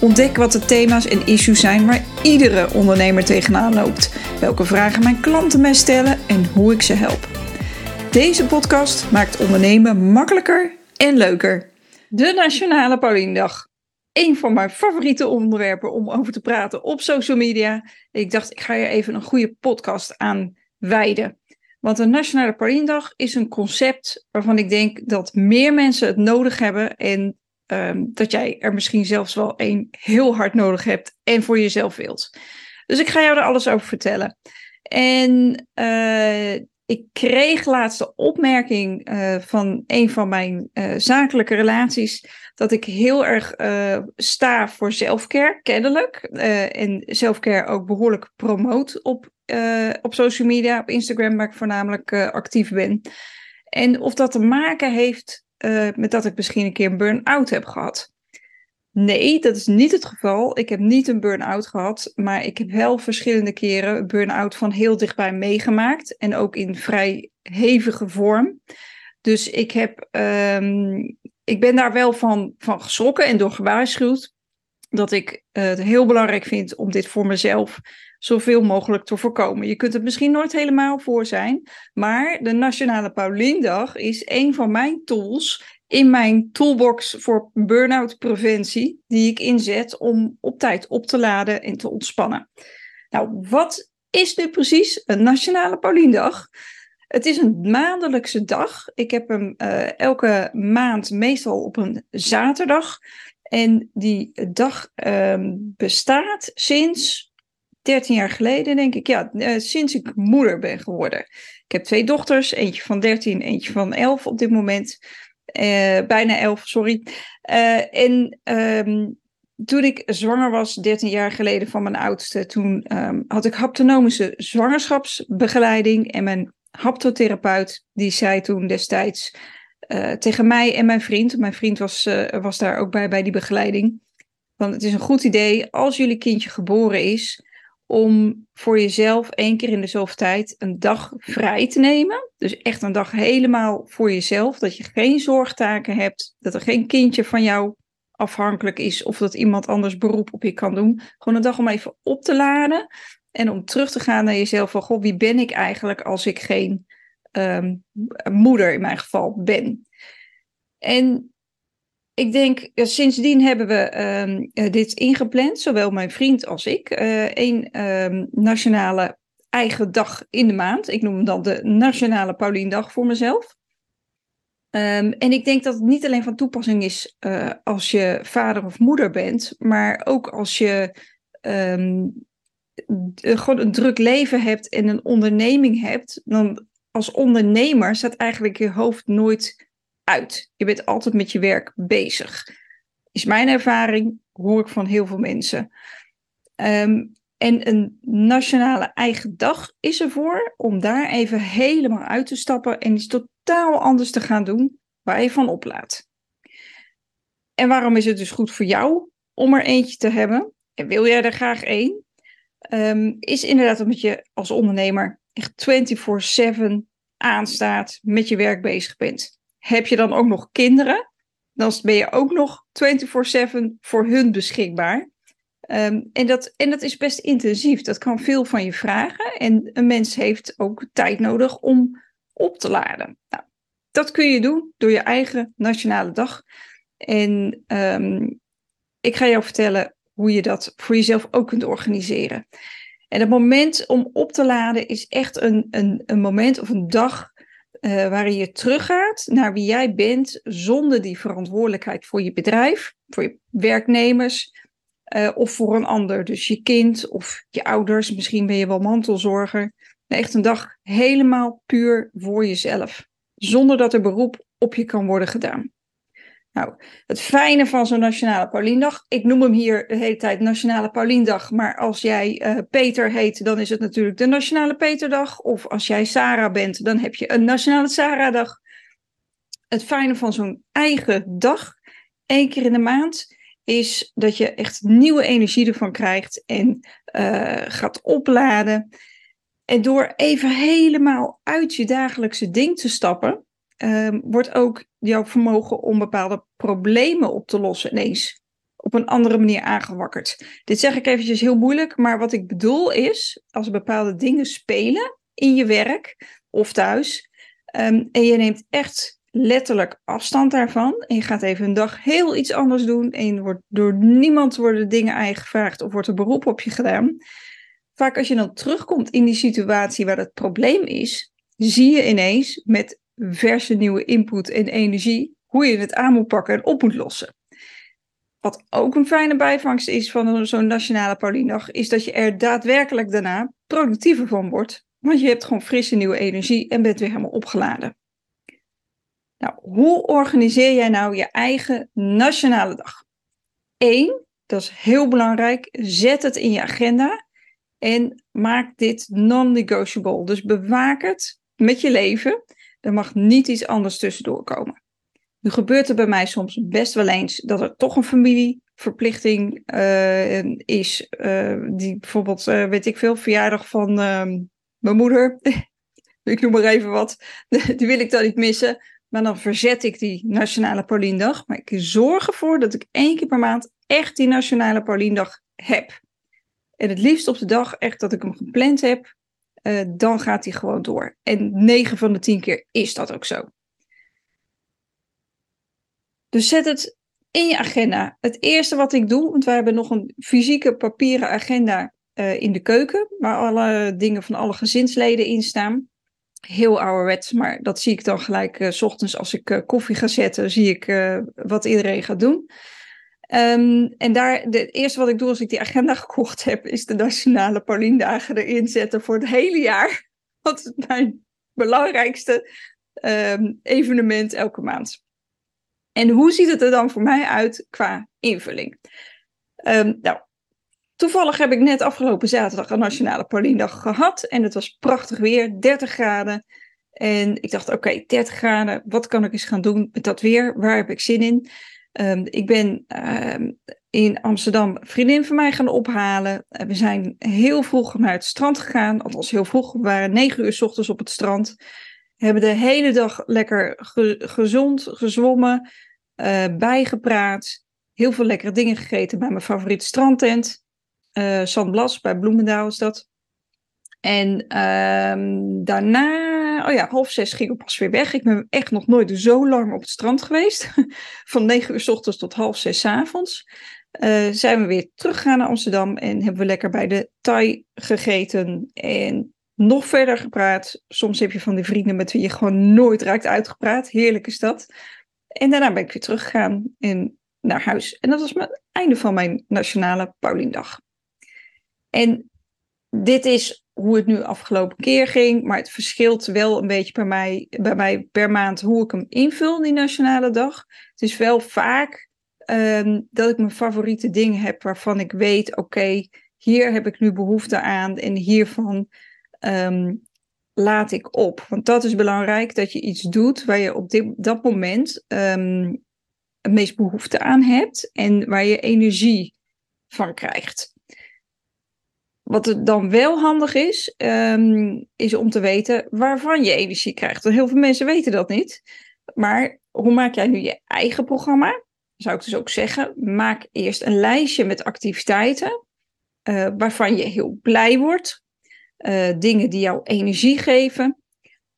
Ontdek wat de thema's en issues zijn waar iedere ondernemer tegenaan loopt. Welke vragen mijn klanten mij stellen en hoe ik ze help. Deze podcast maakt ondernemen makkelijker en leuker. De Nationale Pauliendag. Een van mijn favoriete onderwerpen om over te praten op social media. Ik dacht, ik ga je even een goede podcast aan wijden. Want de Nationale Pauliendag is een concept waarvan ik denk dat meer mensen het nodig hebben. En Ehm, dat jij er misschien zelfs wel één heel hard nodig hebt en voor jezelf wilt. Dus ik ga jou er alles over vertellen. En uh, ik kreeg laatst de opmerking uh, van een van mijn uh, zakelijke relaties dat ik heel erg sta voor zelfcare, kennelijk. en zelfcare ook behoorlijk promoot op, op social media, op Instagram, waar ik voornamelijk actief ben. En of dat te maken heeft uh, met dat ik misschien een keer een burn-out heb gehad. Nee, dat is niet het geval. Ik heb niet een burn-out gehad, maar ik heb wel verschillende keren burn-out van heel dichtbij meegemaakt en ook in vrij hevige vorm. Dus ik, heb, um, ik ben daar wel van, van geschrokken en door gewaarschuwd dat ik het heel belangrijk vind om dit voor mezelf zoveel mogelijk te voorkomen. Je kunt het misschien nooit helemaal voor zijn, maar de Nationale Pauliendag is een van mijn tools in mijn toolbox voor burn-out preventie, die ik inzet om op tijd op te laden en te ontspannen. Nou, wat is nu precies een Nationale Pauliendag? Het is een maandelijkse dag. Ik heb hem uh, elke maand meestal op een zaterdag. En die dag um, bestaat sinds 13 jaar geleden, denk ik. Ja, uh, sinds ik moeder ben geworden. Ik heb twee dochters, eentje van 13, eentje van 11 op dit moment. Uh, bijna 11, sorry. Uh, en um, toen ik zwanger was, 13 jaar geleden van mijn oudste, toen um, had ik haptonomische zwangerschapsbegeleiding. En mijn haptotherapeut, die zei toen destijds tegen mij en mijn vriend, mijn vriend was, was daar ook bij, bij die begeleiding. Want het is een goed idee als jullie kindje geboren is, om voor jezelf één keer in de zoveel tijd een dag vrij te nemen. Dus echt een dag helemaal voor jezelf. Dat je geen zorgtaken hebt. Dat er geen kindje van jou afhankelijk is. Of dat iemand anders beroep op je kan doen. Gewoon een dag om even op te laden. En om terug te gaan naar jezelf. Van goh, wie ben ik eigenlijk als ik geen um, moeder in mijn geval ben. En ik denk, sindsdien hebben we uh, dit ingepland, zowel mijn vriend als ik. Eén uh, um, nationale eigen dag in de maand. Ik noem hem dan de Nationale Pauliendag voor mezelf. Um, en ik denk dat het niet alleen van toepassing is uh, als je vader of moeder bent, maar ook als je gewoon een druk leven hebt en een onderneming hebt. Dan als ondernemer staat eigenlijk je hoofd nooit uit. Je bent altijd met je werk bezig. Is mijn ervaring, hoor ik van heel veel mensen. Um, en een nationale eigen dag is ervoor om daar even helemaal uit te stappen en iets totaal anders te gaan doen waar je van oplaat. En waarom is het dus goed voor jou om er eentje te hebben? En wil jij er graag één? Um, is inderdaad omdat je als ondernemer echt 24/7 aanstaat, met je werk bezig bent. Heb je dan ook nog kinderen? Dan ben je ook nog 24/7 voor hun beschikbaar. Um, en, dat, en dat is best intensief. Dat kan veel van je vragen. En een mens heeft ook tijd nodig om op te laden. Nou, dat kun je doen door je eigen nationale dag. En um, ik ga jou vertellen hoe je dat voor jezelf ook kunt organiseren. En het moment om op te laden is echt een, een, een moment of een dag uh, waarin je teruggaat naar wie jij bent zonder die verantwoordelijkheid voor je bedrijf, voor je werknemers uh, of voor een ander. Dus je kind of je ouders, misschien ben je wel mantelzorger. Echt een dag helemaal puur voor jezelf, zonder dat er beroep op je kan worden gedaan. Nou, het fijne van zo'n Nationale Pauliendag, ik noem hem hier de hele tijd Nationale Pauliendag, maar als jij uh, Peter heet, dan is het natuurlijk de Nationale Peterdag. Of als jij Sarah bent, dan heb je een Nationale Sarah-dag. Het fijne van zo'n eigen dag, één keer in de maand, is dat je echt nieuwe energie ervan krijgt en uh, gaat opladen. En door even helemaal uit je dagelijkse ding te stappen, uh, wordt ook jouw vermogen om bepaalde problemen op te lossen ineens op een andere manier aangewakkerd. Dit zeg ik eventjes heel moeilijk, maar wat ik bedoel is, als bepaalde dingen spelen in je werk of thuis, um, en je neemt echt letterlijk afstand daarvan, en je gaat even een dag heel iets anders doen, en wordt door niemand worden dingen aangevraagd of wordt er beroep op je gedaan. Vaak als je dan terugkomt in die situatie waar het probleem is, zie je ineens met verse nieuwe input en energie hoe je het aan moet pakken en op moet lossen. Wat ook een fijne bijvangst is van zo'n nationale Pauliendag, is dat je er daadwerkelijk daarna productiever van wordt. Want je hebt gewoon frisse nieuwe energie en bent weer helemaal opgeladen. Nou, hoe organiseer jij nou je eigen nationale dag? Eén, dat is heel belangrijk, zet het in je agenda en maak dit non-negotiable. Dus bewaak het met je leven. Er mag niet iets anders tussendoor komen. Nu gebeurt er bij mij soms best wel eens dat er toch een familieverplichting uh, is. Uh, die bijvoorbeeld, uh, weet ik veel, verjaardag van ehm, mijn moeder. ik noem maar even wat. die wil ik dan niet missen. Maar dan verzet ik die Nationale Pauliendag. Maar ik zorg ervoor dat ik één keer per maand echt die Nationale Pauliendag heb. En het liefst op de dag echt dat ik hem gepland heb. Dan gaat hij gewoon door. En 9 van de 10 keer is dat ook zo. Dus zet het in je agenda. Het eerste wat ik doe, want wij hebben nog een fysieke papieren agenda uh, in de keuken, waar alle dingen van alle gezinsleden in staan. Heel ouderwets, maar dat zie ik dan gelijk uh, s ochtends als ik koffie ga zetten, zie ik wat iedereen gaat doen. Um, en daar, het eerste wat ik doe als ik die agenda gekocht heb, is de Nationale Pauliendagen erin zetten voor het hele jaar. Dat is mijn belangrijkste um, evenement elke maand. En hoe ziet het er dan voor mij uit qua invulling? Um, nou, toevallig heb ik net afgelopen zaterdag een Nationale Pauliendag gehad. En het was prachtig weer, 30 graden. En ik dacht, oké, okay, 30 graden, wat kan ik eens gaan doen met dat weer? Waar heb ik zin in? Um, ik ben um, in Amsterdam vriendin van mij gaan ophalen. We zijn heel vroeg naar het strand gegaan. Althans, heel vroeg. We waren negen uur s ochtends op het strand. Hebben de hele dag lekker ge gezond gezwommen uh, bijgepraat. Heel veel lekkere dingen gegeten bij mijn favoriete strandtent. Uh, San Blas bij Bloemendaal is dat. En uh, daarna, oh ja, half zes ging ik pas weer weg. Ik ben echt nog nooit zo lang op het strand geweest. Van negen uur s ochtends tot half zes avonds. Uh, zijn we weer teruggegaan naar Amsterdam en hebben we lekker bij de Thai gegeten. En nog verder gepraat. Soms heb je van die vrienden met wie je gewoon nooit raakt uitgepraat. Heerlijk is dat. En daarna ben ik weer teruggegaan in, naar huis. En dat was het einde van mijn nationale Pauliendag. En dit is hoe het nu afgelopen keer ging, maar het verschilt wel een beetje bij mij, bij mij per maand hoe ik hem invul, die nationale dag. Het is wel vaak um, dat ik mijn favoriete dingen heb waarvan ik weet, oké, hier heb ik nu behoefte aan en hiervan um, laat ik op. Want dat is belangrijk, dat je iets doet waar je op dit, dat moment um, het meest behoefte aan hebt en waar je energie van krijgt. Wat dan wel handig is, um, is om te weten waarvan je energie krijgt. Want heel veel mensen weten dat niet. Maar hoe maak jij nu je eigen programma? Zou ik dus ook zeggen, maak eerst een lijstje met activiteiten uh, waarvan je heel blij wordt, uh, dingen die jou energie geven.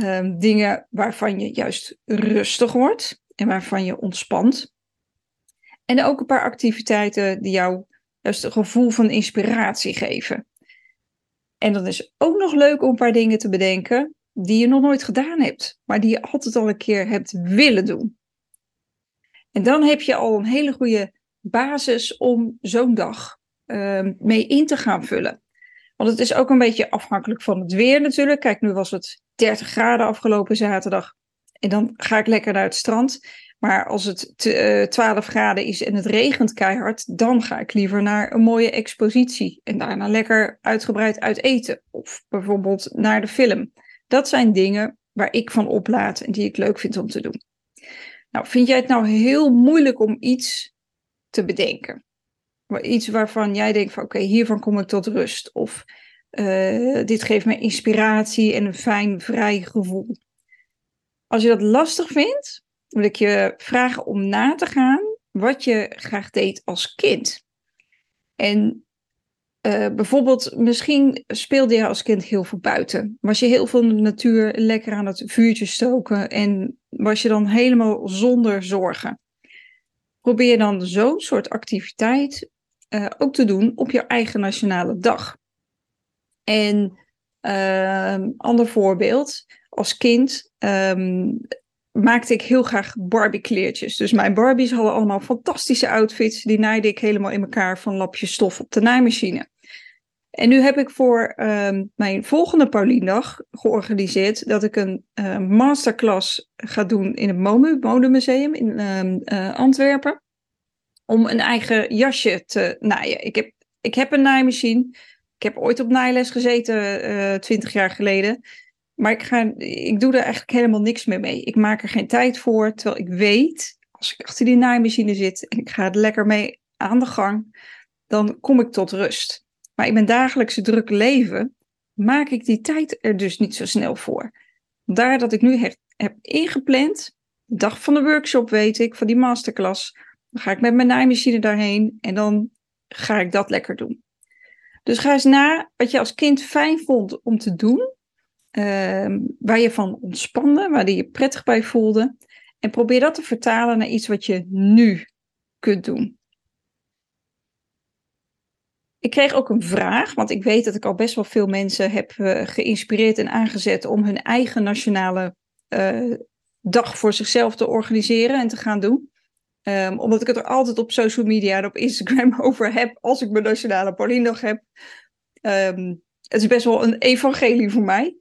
Uh, dingen waarvan je juist rustig wordt en waarvan je ontspant. En ook een paar activiteiten die jou juist een gevoel van inspiratie geven. En dan is het ook nog leuk om een paar dingen te bedenken die je nog nooit gedaan hebt, maar die je altijd al een keer hebt willen doen. En dan heb je al een hele goede basis om zo'n dag uh, mee in te gaan vullen. Want het is ook een beetje afhankelijk van het weer natuurlijk. Kijk, nu was het 30 graden afgelopen zaterdag. En dan ga ik lekker naar het strand. Maar als het 12 graden is en het regent keihard, dan ga ik liever naar een mooie expositie en daarna lekker uitgebreid uit eten. Of bijvoorbeeld naar de film. Dat zijn dingen waar ik van oplaat en die ik leuk vind om te doen. Nou, vind jij het nou heel moeilijk om iets te bedenken? Iets waarvan jij denkt van oké, hiervan kom ik tot rust. Of uh, dit geeft me inspiratie en een fijn, vrij gevoel. Als je dat lastig vindt, wil ik je vragen om na te gaan wat je graag deed als kind. En uh, bijvoorbeeld, misschien speelde je als kind heel veel buiten. Was je heel veel in de natuur lekker aan het vuurtje stoken en was je dan helemaal zonder zorgen. Probeer dan zo'n soort activiteit uh, ook te doen op je eigen nationale dag. En uh, ander voorbeeld, als kind um, maakte ik heel graag Barbie-kleertjes. Dus mijn Barbies hadden allemaal fantastische outfits. Die naaide ik helemaal in elkaar van lapjes stof op de naaimachine. En nu heb ik voor uh, mijn volgende Pauliendag georganiseerd dat ik een uh, masterclass ga doen in het MOMU, Modemuseum in uh, Antwerpen. Om een eigen jasje te naaien. Ik heb, ik heb een naaimachine. Ik heb ooit op naailes gezeten, eh, twintig jaar geleden. Maar ik, ga, ik doe er eigenlijk helemaal niks meer mee. Ik maak er geen tijd voor, terwijl ik weet, als ik achter die naaimachine zit en ik ga er lekker mee aan de gang, dan kom ik tot rust. Maar in mijn dagelijkse drukke leven maak ik die tijd er dus niet zo snel voor. Daar dat ik nu heb, ingepland, de dag van de workshop weet ik, van die masterclass, dan ga ik met mijn naaimachine daarheen en dan ga ik dat lekker doen. Dus ga eens na wat je als kind fijn vond om te doen, waar je van ontspande, waar je je prettig bij voelde. En probeer dat te vertalen naar iets wat je nu kunt doen. Ik kreeg ook een vraag, want ik weet dat ik al best wel veel mensen heb uh, geïnspireerd en aangezet om hun eigen nationale uh, dag voor zichzelf te organiseren en te gaan doen. Um, omdat ik het er altijd op social media en op Instagram over heb als ik mijn nationale Pauliendag heb. Um, het is best wel een evangelie voor mij.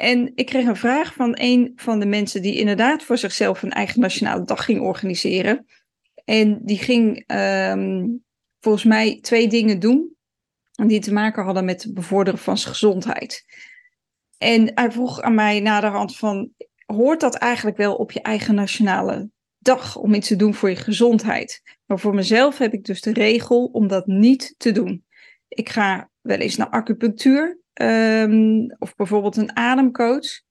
En ik kreeg een vraag van een van de mensen die inderdaad voor zichzelf een eigen nationale dag ging organiseren. En die ging um, volgens mij twee dingen doen die te maken hadden met het bevorderen van zijn gezondheid. En hij vroeg aan mij naderhand van, hoort dat eigenlijk wel op je eigen nationale dag om iets te doen voor je gezondheid? Maar voor mezelf heb ik dus de regel om dat niet te doen. Ik ga wel eens naar acupunctuur um, of bijvoorbeeld een ademcoach.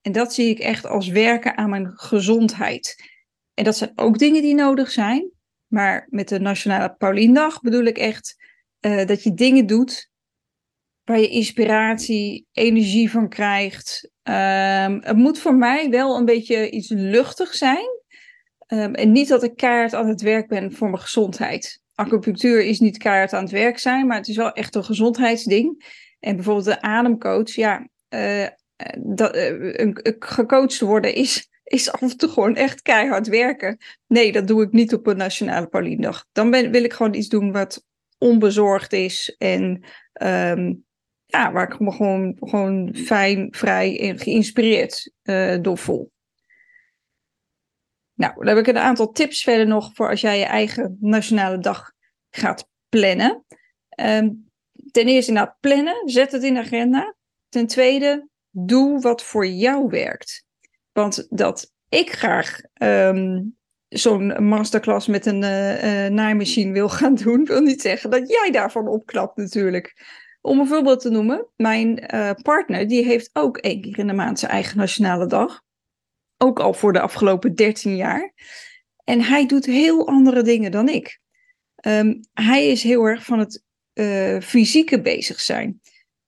En dat zie ik echt als werken aan mijn gezondheid. En dat zijn ook dingen die nodig zijn. Maar met de Nationale Pauliendag bedoel ik echt uh, dat je dingen doet waar je inspiratie, energie van krijgt. Um, het moet voor mij wel een beetje iets luchtig zijn. Um, en niet dat ik kaart aan het werk ben voor mijn gezondheid. Acupunctuur is niet kaart aan het werk zijn, maar het is wel echt een gezondheidsding. En bijvoorbeeld de ademcoach, ja, uh, dat, uh, gecoacht worden is is af en toe gewoon echt keihard werken. Nee, dat doe ik niet op een Nationale Pauliendag. Dan wil ik gewoon iets doen wat onbezorgd is en um, ja, waar ik me gewoon, gewoon fijn, vrij en geïnspireerd uh, door voel. Nou, dan heb ik een aantal tips verder nog voor als jij je eigen nationale dag gaat plannen. Um, ten eerste, nou, plannen, zet het in de agenda. Ten tweede, doe wat voor jou werkt. Want dat ik graag um, zo'n masterclass met een uh, naaimachine wil gaan doen, wil niet zeggen dat jij daarvan opknapt natuurlijk. Om een voorbeeld te noemen, mijn uh, partner die heeft ook één keer in de maand zijn eigen nationale dag. Ook al voor de afgelopen 13 jaar. En hij doet heel andere dingen dan ik. Um, hij is heel erg van het fysieke bezig zijn.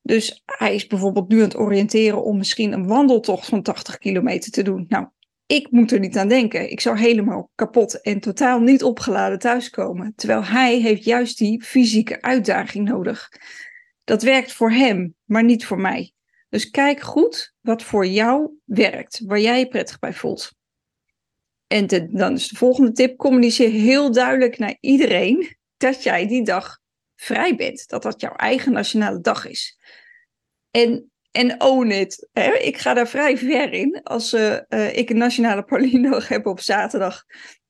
Dus hij is bijvoorbeeld nu aan het oriënteren om misschien een wandeltocht van 80 kilometer te doen. Nou, ik moet er niet aan denken. Ik zou helemaal kapot en totaal niet opgeladen thuiskomen. Terwijl hij heeft juist die fysieke uitdaging nodig. Dat werkt voor hem, maar niet voor mij. Dus kijk goed wat voor jou werkt, waar jij je prettig bij voelt. En dan is de volgende tip: communiceer heel duidelijk naar iedereen dat jij die dag vrij bent. Dat dat jouw eigen nationale dag is. En en own it. Ik ga daar vrij ver in. Als uh, ik een nationale Paulinedag heb op zaterdag.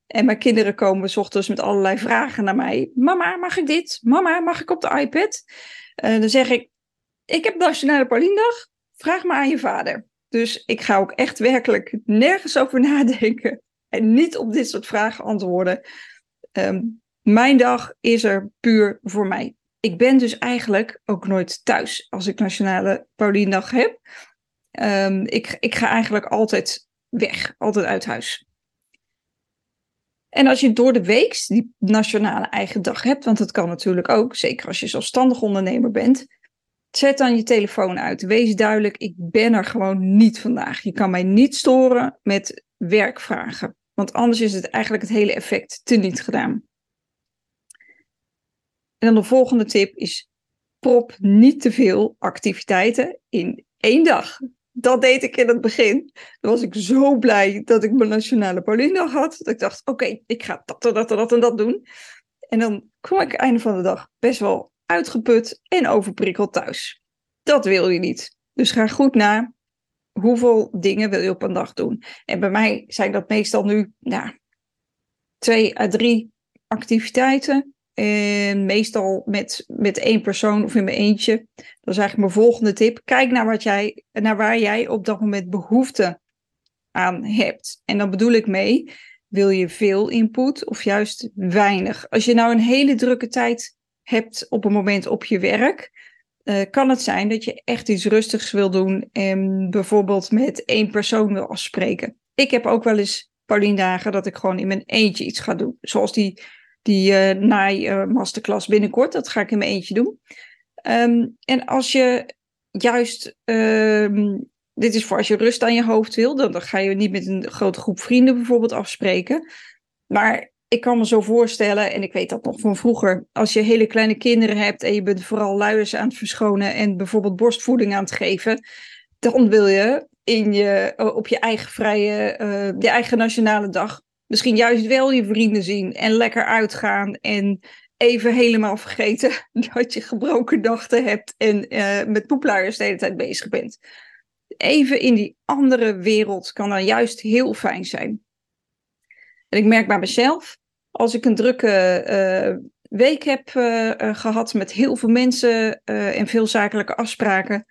En mijn kinderen komen s ochtends met allerlei vragen naar mij. Mama, mag ik dit? Mama, mag ik op de iPad? Uh, dan zeg ik, ik heb Nationale Paulinedag. Vraag maar aan je vader. Dus ik ga ook echt werkelijk nergens over nadenken. En niet op dit soort vragen antwoorden. Um, mijn dag is er puur voor mij. Ik ben dus eigenlijk ook nooit thuis als ik Nationale Pauliendag heb. Um, ik, ik ga eigenlijk altijd weg, altijd uit huis. En als je door de week die nationale eigen dag hebt, want dat kan natuurlijk ook, zeker als je zelfstandig ondernemer bent, zet dan je telefoon uit. Wees duidelijk, ik ben er gewoon niet vandaag. Je kan mij niet storen met werkvragen, want anders is het eigenlijk het hele effect teniet gedaan. En dan de volgende tip is: prop niet te veel activiteiten in één dag. Dat deed ik in het begin. Dan was ik zo blij dat ik mijn nationale Paulinedag had. Dat ik dacht: oké, ik ga dat, dat, dat en dat doen. En dan kwam ik einde van de dag best wel uitgeput en overprikkeld thuis. Dat wil je niet. Dus ga goed na. Hoeveel dingen wil je op een dag doen? En bij mij zijn dat meestal nu nou, twee à drie activiteiten en meestal met, met één persoon of in mijn eentje. Dat is eigenlijk mijn volgende tip. Kijk naar, wat jij, naar waar jij op dat moment behoefte aan hebt. En dan bedoel ik mee, wil je veel input of juist weinig? Als je nou een hele drukke tijd hebt op een moment op je werk, uh, kan het zijn dat je echt iets rustigs wil doen en bijvoorbeeld met één persoon wil afspreken. Ik heb ook wel eens Paulien dat ik gewoon in mijn eentje iets ga doen. Zoals die die uh, naai uh, masterclass binnenkort. Dat ga ik in mijn eentje doen. Um, en als je juist, um, dit is voor als je rust aan je hoofd wil, dan, dan ga je niet met een grote groep vrienden bijvoorbeeld afspreken. Maar ik kan me zo voorstellen, en ik weet dat nog van vroeger, als je hele kleine kinderen hebt en je bent vooral luiers aan het verschonen en bijvoorbeeld borstvoeding aan het geven, dan wil je in je, op je eigen vrije, uh, je eigen nationale dag misschien juist wel je vrienden zien en lekker uitgaan en even helemaal vergeten dat je gebroken dachten hebt en uh, met poepluiers de hele tijd bezig bent. Even in die andere wereld kan dan juist heel fijn zijn. En ik merk bij mezelf, als ik een drukke uh, week heb uh, gehad met heel veel mensen en veel zakelijke afspraken,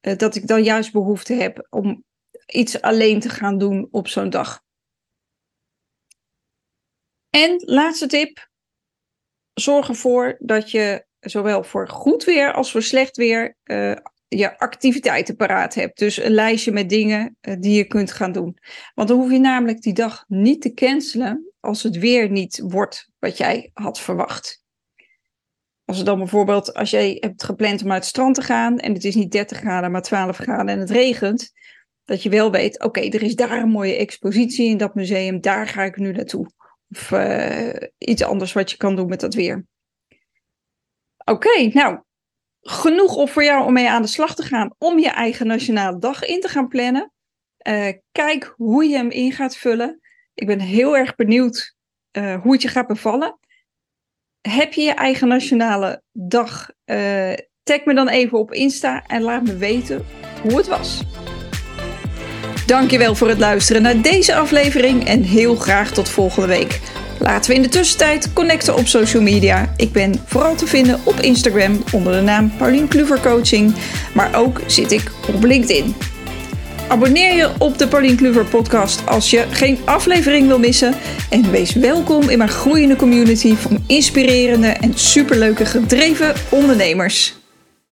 dat ik dan juist behoefte heb om iets alleen te gaan doen op zo'n dag. En laatste tip: zorg ervoor dat je zowel voor goed weer als voor slecht weer uh, je activiteiten paraat hebt. Dus een lijstje met dingen uh, die je kunt gaan doen. Want dan hoef je namelijk die dag niet te cancelen als het weer niet wordt wat jij had verwacht. Als dan bijvoorbeeld, als jij hebt gepland om naar het strand te gaan en het is niet 30 graden, maar 12 graden en het regent, dat je wel weet, oké, er is daar een mooie expositie in dat museum, daar ga ik nu naartoe. Of uh, iets anders wat je kan doen met dat weer. Oké, nou, genoeg op voor jou om mee aan de slag te gaan om je eigen nationale dag in te gaan plannen. Uh, kijk hoe je hem in gaat vullen. Ik ben heel erg benieuwd uh, hoe het je gaat bevallen. Heb je je eigen nationale dag? tag me dan even op Insta en laat me weten hoe het was. Dankjewel voor het luisteren naar deze aflevering en heel graag tot volgende week. Laten we in de tussentijd connecten op social media. Ik ben vooral te vinden op Instagram onder de naam Paulien Kluver Coaching, maar ook zit ik op LinkedIn. Abonneer je op de Paulien Kluver podcast als je geen aflevering wil missen. En wees welkom in mijn groeiende community van inspirerende en superleuke gedreven ondernemers.